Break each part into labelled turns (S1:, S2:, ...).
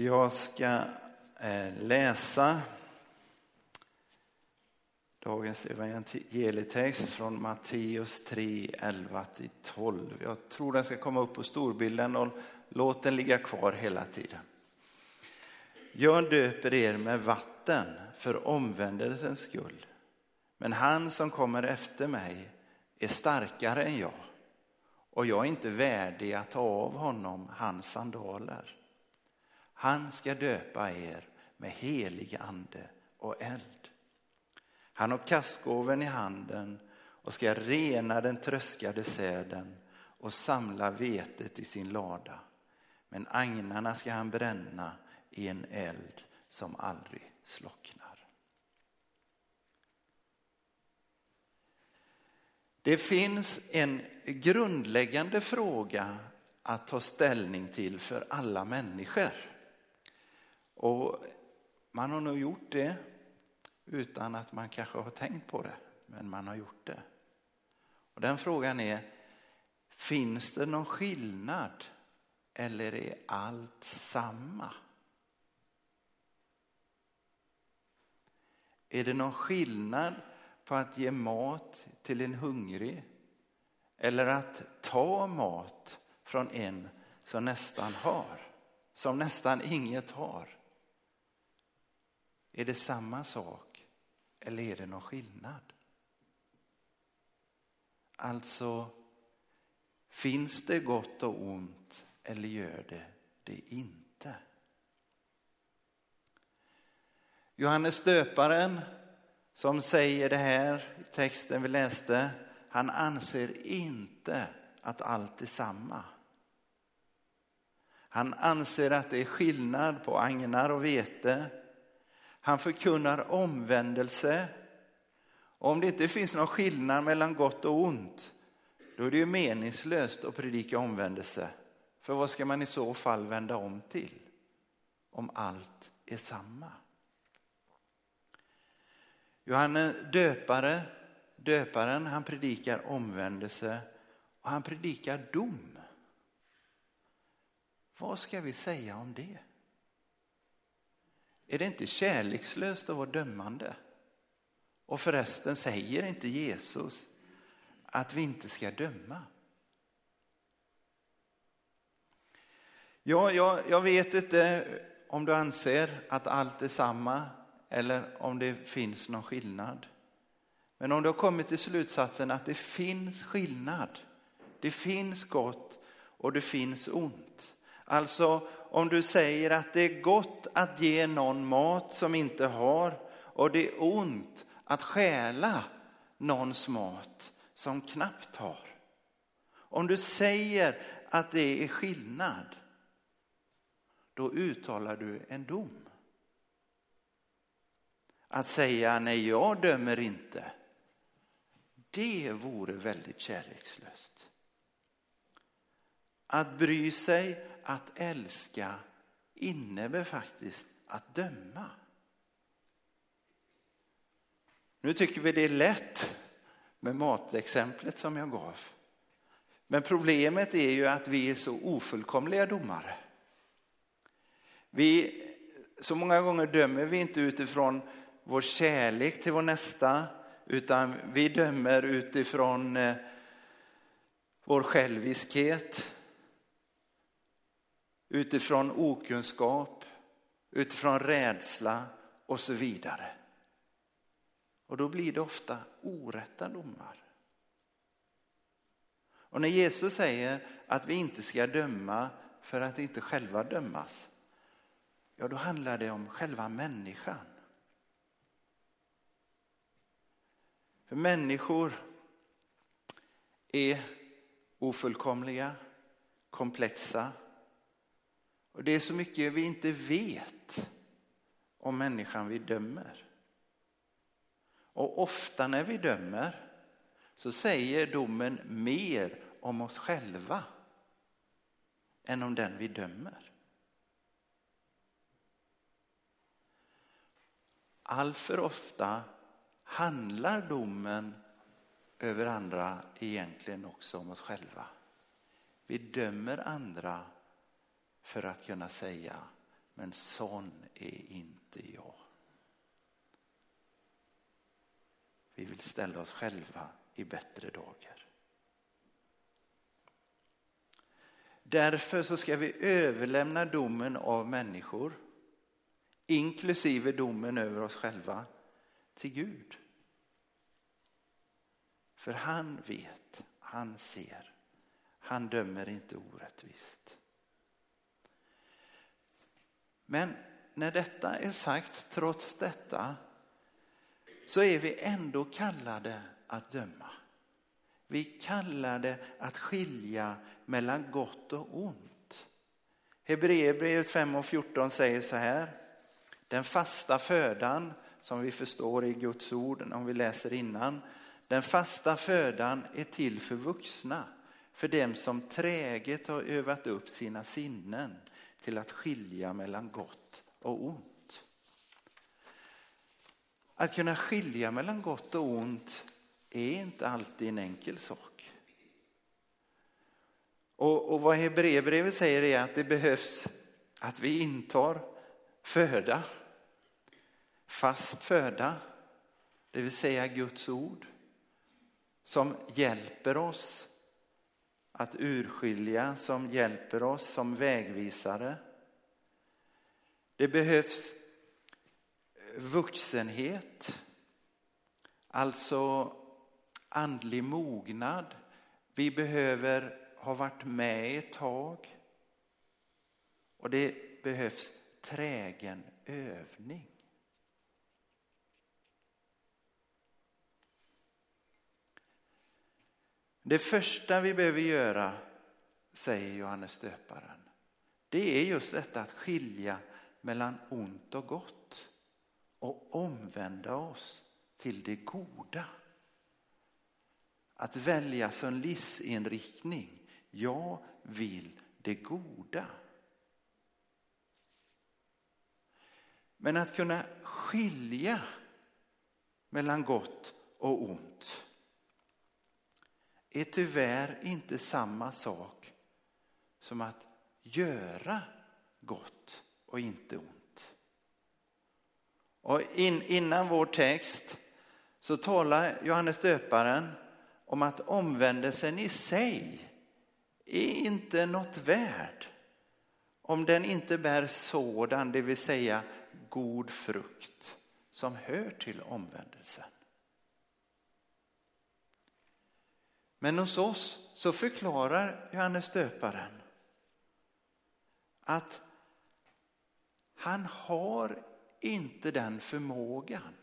S1: Jag ska eh, läsa dagens evangelietext från Matteus 3, 11-12. Jag tror den ska komma upp på storbilden och låt den ligga kvar hela tiden. Jag döper er med vatten för omvändelsens skull. Men han som kommer efter mig är starkare än jag och jag är inte värdig att ta av honom hans sandaler. Han ska döpa er med helig ande och eld. Han har kastgåven i handen och ska rena den tröskade säden och samla vetet i sin lada. Men agnarna ska han bränna i en eld som aldrig slocknar. Det finns en grundläggande fråga att ta ställning till för alla människor. Och man har nog gjort det utan att man kanske har tänkt på det, men man har gjort det. Och den frågan är, finns det någon skillnad eller är allt samma? Är det någon skillnad på att ge mat till en hungrig eller att ta mat från en som nästan har, som nästan inget har? Är det samma sak eller är det någon skillnad? Alltså, finns det gott och ont eller gör det det inte? Johannes döparen som säger det här i texten vi läste, han anser inte att allt är samma. Han anser att det är skillnad på agnar och vete han förkunnar omvändelse. Och om det inte finns någon skillnad mellan gott och ont, då är det ju meningslöst att predika omvändelse. För vad ska man i så fall vända om till? Om allt är samma. Johannes döpare, döparen, han predikar omvändelse och han predikar dom. Vad ska vi säga om det? Är det inte kärlekslöst att vara dömande? Och förresten säger inte Jesus att vi inte ska döma? Ja, jag, jag vet inte om du anser att allt är samma eller om det finns någon skillnad. Men om du har kommit till slutsatsen att det finns skillnad, det finns gott och det finns ont. Alltså om du säger att det är gott att ge någon mat som inte har och det är ont att stjäla någons mat som knappt har. Om du säger att det är skillnad, då uttalar du en dom. Att säga nej, jag dömer inte, det vore väldigt kärlekslöst. Att bry sig att älska innebär faktiskt att döma. Nu tycker vi det är lätt med matexemplet som jag gav. Men problemet är ju att vi är så ofullkomliga domare. Vi, så många gånger dömer vi inte utifrån vår kärlek till vår nästa utan vi dömer utifrån eh, vår själviskhet, utifrån okunskap, utifrån rädsla och så vidare. Och då blir det ofta orätta domar. Och när Jesus säger att vi inte ska döma för att inte själva dömas, ja då handlar det om själva människan. För människor är ofullkomliga, komplexa, och det är så mycket vi inte vet om människan vi dömer. Och ofta när vi dömer så säger domen mer om oss själva än om den vi dömer. Alltför ofta handlar domen över andra egentligen också om oss själva. Vi dömer andra för att kunna säga Men sån är inte jag. Vi vill ställa oss själva i bättre dagar. Därför så ska vi överlämna domen av människor, inklusive domen över oss själva, till Gud. För han vet, han ser, han dömer inte orättvist. Men när detta är sagt, trots detta, så är vi ändå kallade att döma. Vi kallade att skilja mellan gott och ont. Hebreerbrevet 5 och 14 säger så här. Den fasta födan som vi förstår i Guds ord om vi läser innan. Den fasta födan är till för vuxna, för dem som träget har övat upp sina sinnen till att skilja mellan gott och ont. Att kunna skilja mellan gott och ont är inte alltid en enkel sak. Och, och vad Hebreerbrevet säger är att det behövs att vi intar föda, fast föda, det vill säga Guds ord, som hjälper oss att urskilja, som hjälper oss som vägvisare. Det behövs vuxenhet, alltså andlig mognad. Vi behöver ha varit med ett tag. Och det behövs trägen övning. Det första vi behöver göra, säger Johannes döparen, det är just detta att skilja mellan ont och gott och omvända oss till det goda. Att välja som livsinriktning. Jag vill det goda. Men att kunna skilja mellan gott och ont är tyvärr inte samma sak som att göra gott och inte ont. Och in, innan vår text så talar Johannes döparen om att omvändelsen i sig är inte något värd om den inte bär sådan, det vill säga god frukt som hör till omvändelsen. Men hos oss så förklarar Johannes döparen att han har inte den förmågan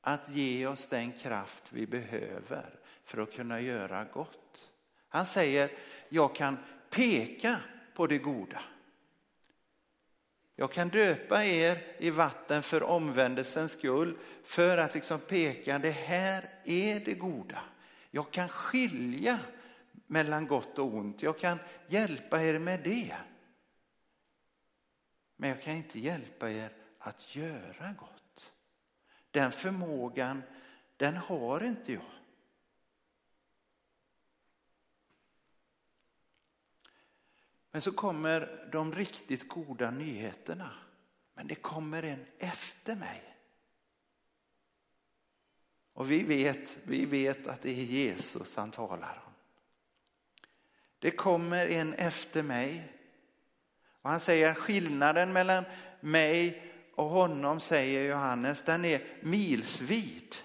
S1: att ge oss den kraft vi behöver för att kunna göra gott. Han säger, jag kan peka på det goda. Jag kan döpa er i vatten för omvändelsens skull för att liksom peka, det här är det goda. Jag kan skilja mellan gott och ont. Jag kan hjälpa er med det. Men jag kan inte hjälpa er att göra gott. Den förmågan, den har inte jag. Men så kommer de riktigt goda nyheterna. Men det kommer en efter mig. Och vi vet, vi vet att det är Jesus han talar om. Det kommer en efter mig. Och han säger skillnaden mellan mig och honom, säger Johannes, den är milsvid.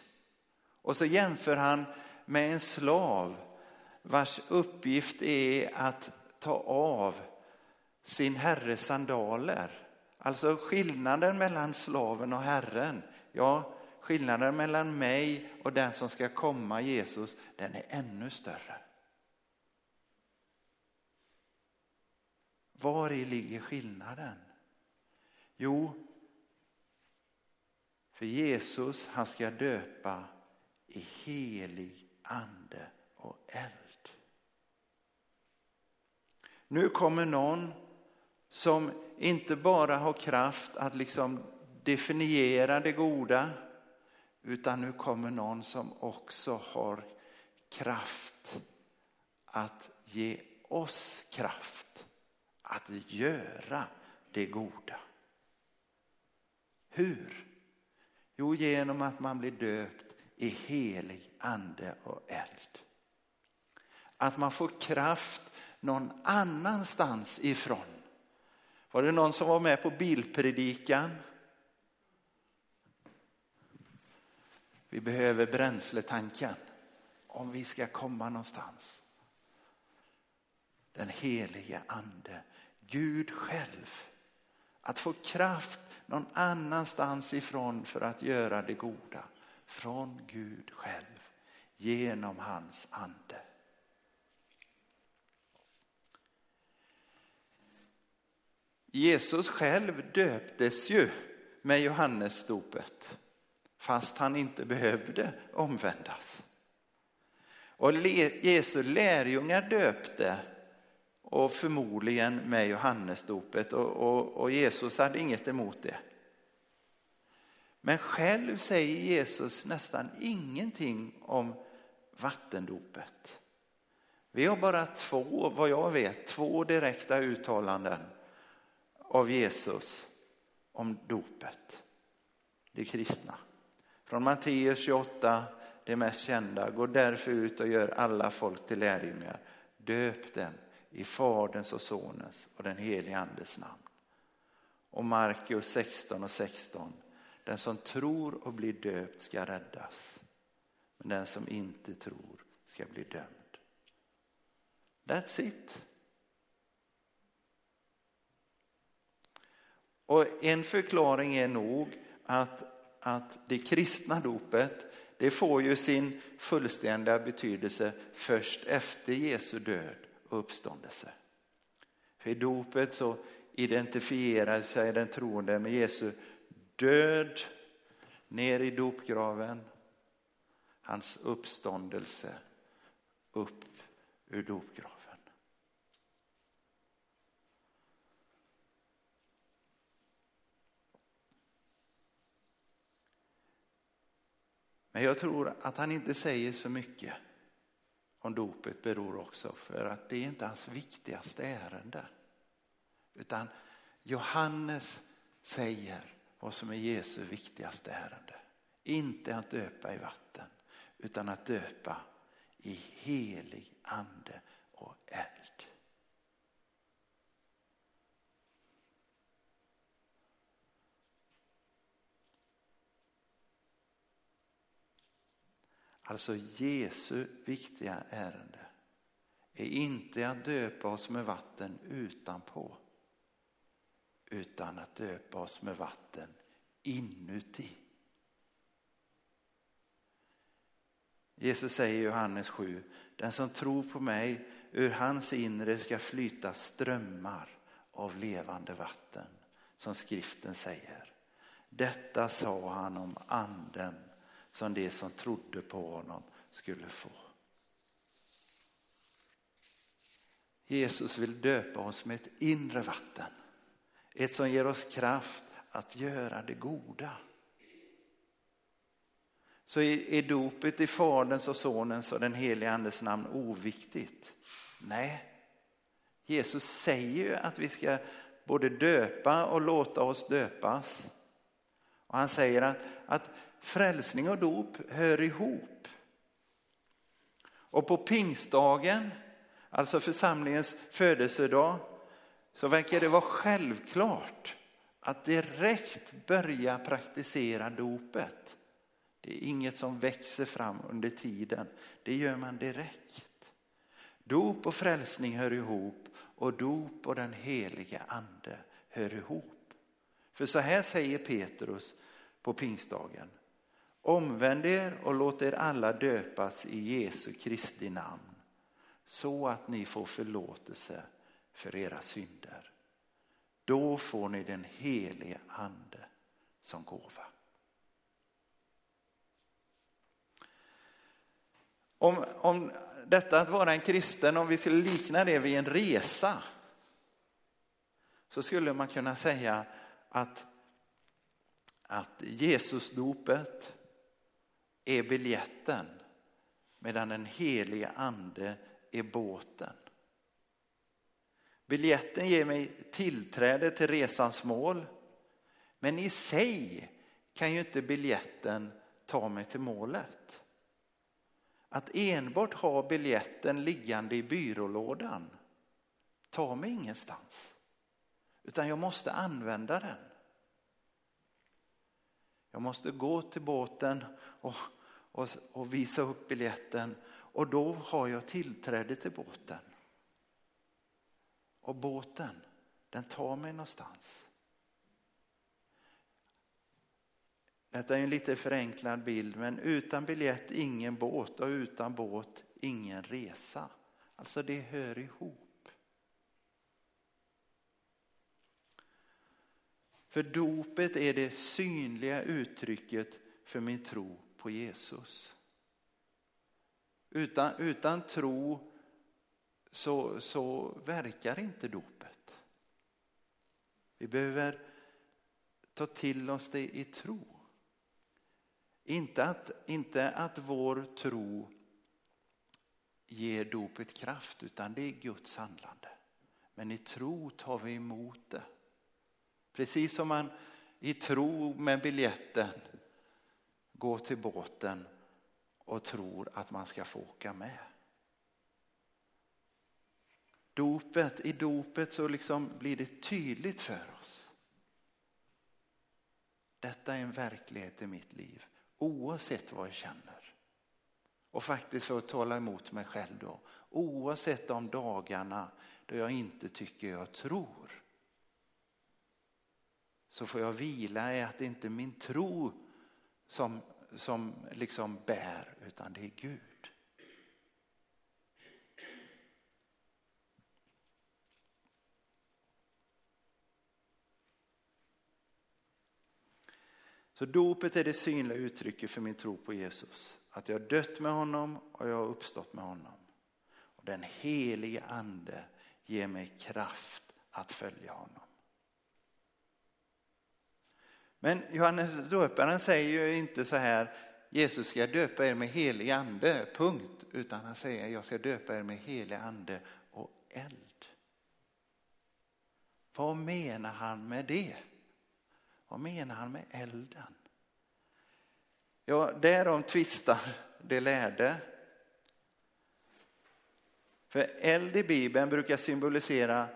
S1: Och så jämför han med en slav vars uppgift är att ta av sin herres sandaler. Alltså skillnaden mellan slaven och herren, ja skillnaden mellan mig och den som ska komma, Jesus, den är ännu större. Var i ligger skillnaden? Jo, för Jesus han ska döpa i helig ande och eld. Nu kommer någon som inte bara har kraft att liksom definiera det goda utan nu kommer någon som också har kraft att ge oss kraft att göra det goda. Hur? Jo, genom att man blir döpt i helig ande och eld. Att man får kraft någon annanstans ifrån. Var det någon som var med på bilpredikan? Vi behöver bränsletanken om vi ska komma någonstans. Den helige ande, Gud själv. Att få kraft någon annanstans ifrån för att göra det goda. Från Gud själv, genom hans ande. Jesus själv döptes ju med Johannesdopet fast han inte behövde omvändas. Och Jesu lärjungar döpte och förmodligen med Johannesdopet och, och, och Jesus hade inget emot det. Men själv säger Jesus nästan ingenting om vattendopet. Vi har bara två, vad jag vet, två direkta uttalanden av Jesus om dopet. Det kristna. Från Matteus 28, det mest kända. Gå därför ut och gör alla folk till lärjungar. Döp dem i Faderns och Sonens och den helige Andes namn. Och Markus 16 och 16. Den som tror och blir döpt ska räddas. Men den som inte tror ska bli dömd. That's it. Och en förklaring är nog att, att det kristna dopet det får ju sin fullständiga betydelse först efter Jesu död och uppståndelse. För i dopet så identifierar sig den troende med Jesu död ner i dopgraven, hans uppståndelse upp ur dopgraven. Men jag tror att han inte säger så mycket om dopet beror också för att det är inte hans viktigaste ärende. Utan Johannes säger vad som är Jesu viktigaste ärende. Inte att döpa i vatten utan att döpa i helig ande och eld. Alltså Jesu viktiga ärende är inte att döpa oss med vatten utanpå utan att döpa oss med vatten inuti. Jesus säger i Johannes 7, den som tror på mig, ur hans inre ska flyta strömmar av levande vatten, som skriften säger. Detta sa han om anden som de som trodde på honom skulle få. Jesus vill döpa oss med ett inre vatten. Ett som ger oss kraft att göra det goda. Så är dopet i Faderns och Sonens och den helige Andes namn oviktigt? Nej. Jesus säger ju att vi ska både döpa och låta oss döpas. Och han säger att, att frälsning och dop hör ihop. Och på pingstdagen, alltså församlingens födelsedag, så verkar det vara självklart att direkt börja praktisera dopet. Det är inget som växer fram under tiden, det gör man direkt. Dop och frälsning hör ihop och dop och den heliga ande hör ihop. För så här säger Petrus på pingstdagen. Omvänd er och låt er alla döpas i Jesu Kristi namn så att ni får förlåtelse för era synder. Då får ni den helige ande som gåva. Om, om detta att vara en kristen, om vi skulle likna det vid en resa så skulle man kunna säga att, att Jesusdopet är biljetten medan den helige ande är båten. Biljetten ger mig tillträde till resans mål. Men i sig kan ju inte biljetten ta mig till målet. Att enbart ha biljetten liggande i byrålådan tar mig ingenstans. Utan jag måste använda den. Jag måste gå till båten och, och, och visa upp biljetten och då har jag tillträde till båten. Och båten, den tar mig någonstans. Detta är en lite förenklad bild, men utan biljett ingen båt och utan båt ingen resa. Alltså det hör ihop. För dopet är det synliga uttrycket för min tro på Jesus. Utan, utan tro så, så verkar inte dopet. Vi behöver ta till oss det i tro. Inte att, inte att vår tro ger dopet kraft, utan det är Guds handlande. Men i tro tar vi emot det. Precis som man i tro med biljetten går till båten och tror att man ska få åka med. Dopet, I dopet så liksom blir det tydligt för oss. Detta är en verklighet i mitt liv oavsett vad jag känner. Och faktiskt för att tala emot mig själv då, oavsett de dagarna då jag inte tycker jag tror. Så får jag vila i att det inte är min tro som, som liksom bär utan det är Gud. Så dopet är det synliga uttrycket för min tro på Jesus. Att jag har dött med honom och jag har uppstått med honom. Och den helige ande ger mig kraft att följa honom. Men Johannes döparen säger ju inte så här, Jesus ska döpa er med helig ande, punkt. Utan han säger, jag ska döpa er med helig ande och eld. Vad menar han med det? Vad menar han med elden? Ja, därom tvistar de lärde. För eld i Bibeln brukar symbolisera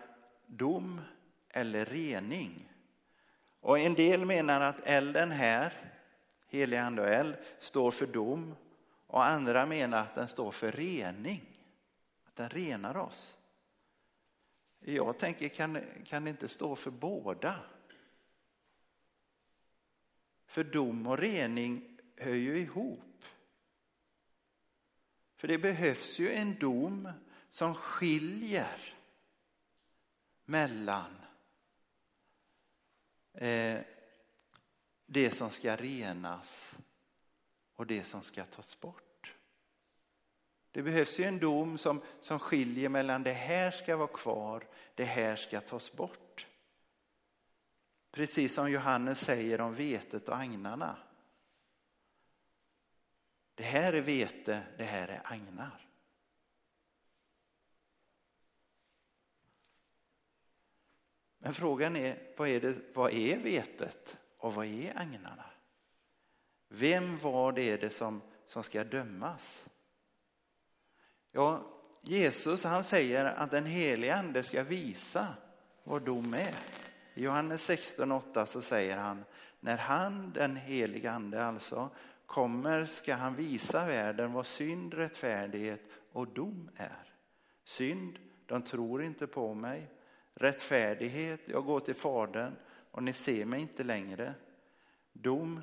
S1: dom eller rening. Och en del menar att elden här, helig ande och eld, står för dom. Och andra menar att den står för rening. Att den renar oss. Jag tänker, kan, kan det inte stå för båda? För dom och rening hör ju ihop. För det behövs ju en dom som skiljer mellan Eh, det som ska renas och det som ska tas bort. Det behövs ju en dom som, som skiljer mellan det här ska vara kvar, det här ska tas bort. Precis som Johannes säger om vetet och agnarna. Det här är vete, det här är agnar. Men frågan är, vad är, det, vad är vetet och vad är agnarna? Vem var det, det som, som ska dömas? Ja, Jesus han säger att den helige ande ska visa vad dom är. I Johannes 16.8 så säger han, när han, den helige ande alltså, kommer ska han visa världen vad synd, rättfärdighet och dom är. Synd, de tror inte på mig. Rättfärdighet, jag går till Fadern och ni ser mig inte längre. Dom,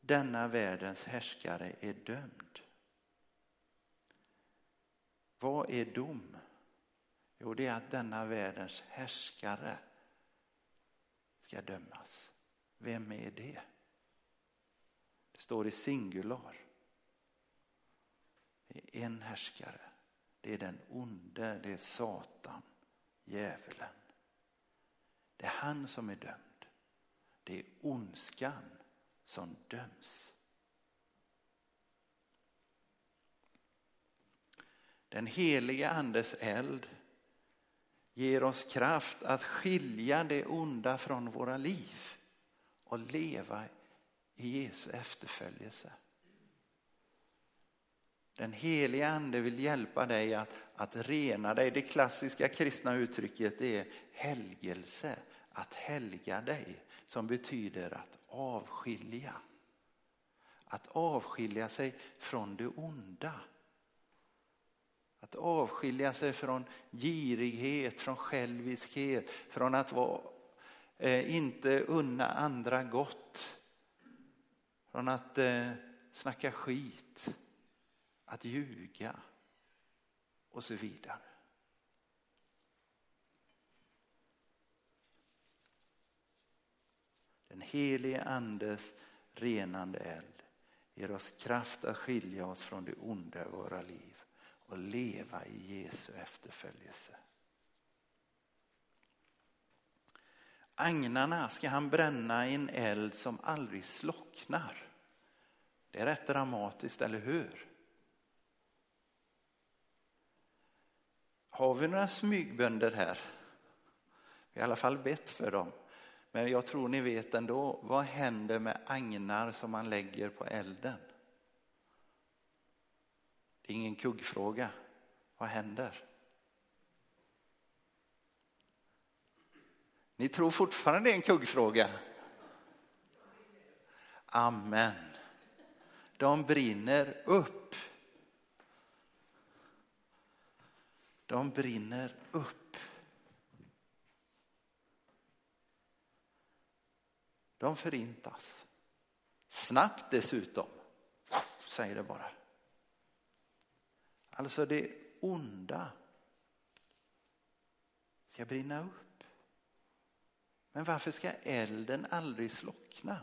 S1: denna världens härskare är dömd. Vad är dom? Jo, det är att denna världens härskare ska dömas. Vem är det? Det står i singular. Det är en härskare. Det är den onde, det är Satan, djävulen. Det är han som är dömd. Det är ondskan som döms. Den heliga andes eld ger oss kraft att skilja det onda från våra liv och leva i Jesu efterföljelse. Den heliga ande vill hjälpa dig att, att rena dig. Det klassiska kristna uttrycket är helgelse, att helga dig, som betyder att avskilja. Att avskilja sig från det onda. Att avskilja sig från girighet, från själviskhet, från att vara, eh, inte unna andra gott. Från att eh, snacka skit, att ljuga och så vidare. Den helige andes renande eld ger oss kraft att skilja oss från det onda i våra liv och leva i Jesu efterföljelse. Agnarna ska han bränna i en eld som aldrig slocknar. Det är rätt dramatiskt, eller hur? Har vi några smygbönder här? Vi har i alla fall bett för dem. Men jag tror ni vet ändå, vad händer med agnar som man lägger på elden? Det är ingen kuggfråga. Vad händer? Ni tror fortfarande det är en kuggfråga? Amen. De brinner upp. De brinner upp. De förintas. Snabbt dessutom, säger det bara. Alltså det onda ska brinna upp. Men varför ska elden aldrig slockna?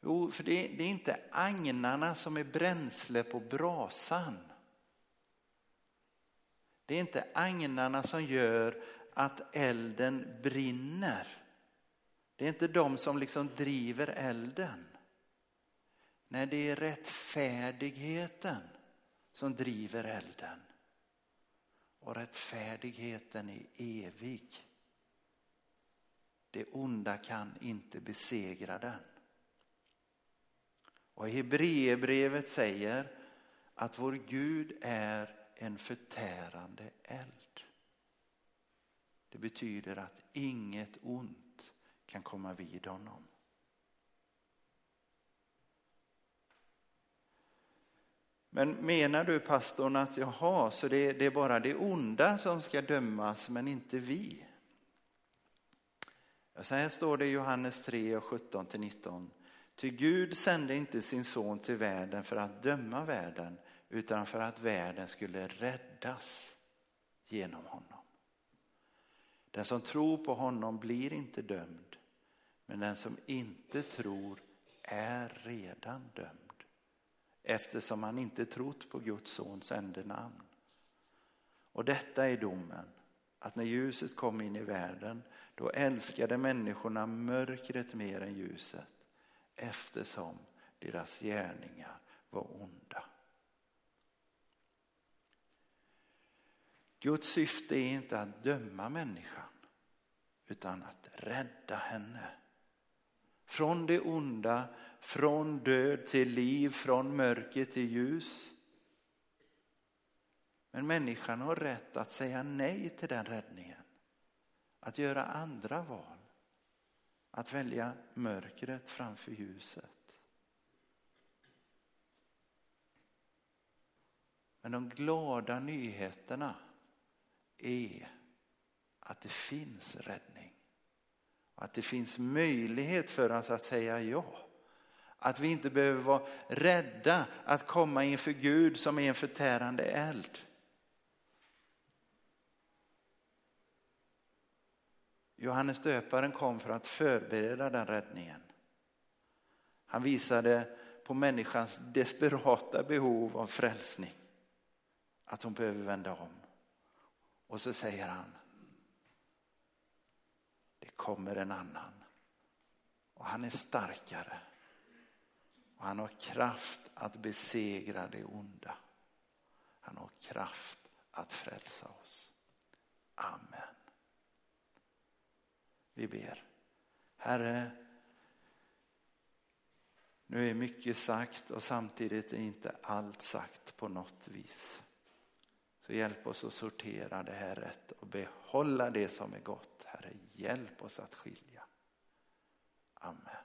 S1: Jo, för det, det är inte agnarna som är bränsle på brasan. Det är inte agnarna som gör att elden brinner. Det är inte de som liksom driver elden. Nej, det är rättfärdigheten som driver elden. Och rättfärdigheten är evig. Det onda kan inte besegra den. Och Hebreerbrevet säger att vår Gud är en förtärande eld. Det betyder att inget ont kan komma vid honom. Men menar du pastorn att jaha, så det, det är bara det onda som ska dömas men inte vi? Så här står det i Johannes 3 och 17 till 19. Ty Gud sände inte sin son till världen för att döma världen utan för att världen skulle räddas genom honom. Den som tror på honom blir inte dömd men den som inte tror är redan dömd eftersom han inte trott på Guds sons enda namn. Och detta är domen, att när ljuset kom in i världen då älskade människorna mörkret mer än ljuset eftersom deras gärningar var onda. Guds syfte är inte att döma människan utan att rädda henne. Från det onda, från död till liv, från mörker till ljus. Men människan har rätt att säga nej till den räddningen. Att göra andra val. Att välja mörkret framför ljuset. Men de glada nyheterna är att det finns räddning. Att det finns möjlighet för oss att säga ja. Att vi inte behöver vara rädda att komma inför Gud som är en förtärande eld. Johannes döparen kom för att förbereda den räddningen. Han visade på människans desperata behov av frälsning. Att hon behöver vända om. Och så säger han, det kommer en annan. Och han är starkare. Och han har kraft att besegra det onda. Han har kraft att frälsa oss. Amen. Vi ber. Herre, nu är mycket sagt och samtidigt är inte allt sagt på något vis. Så hjälp oss att sortera det här rätt och behålla det som är gott. Herre, hjälp oss att skilja. Amen.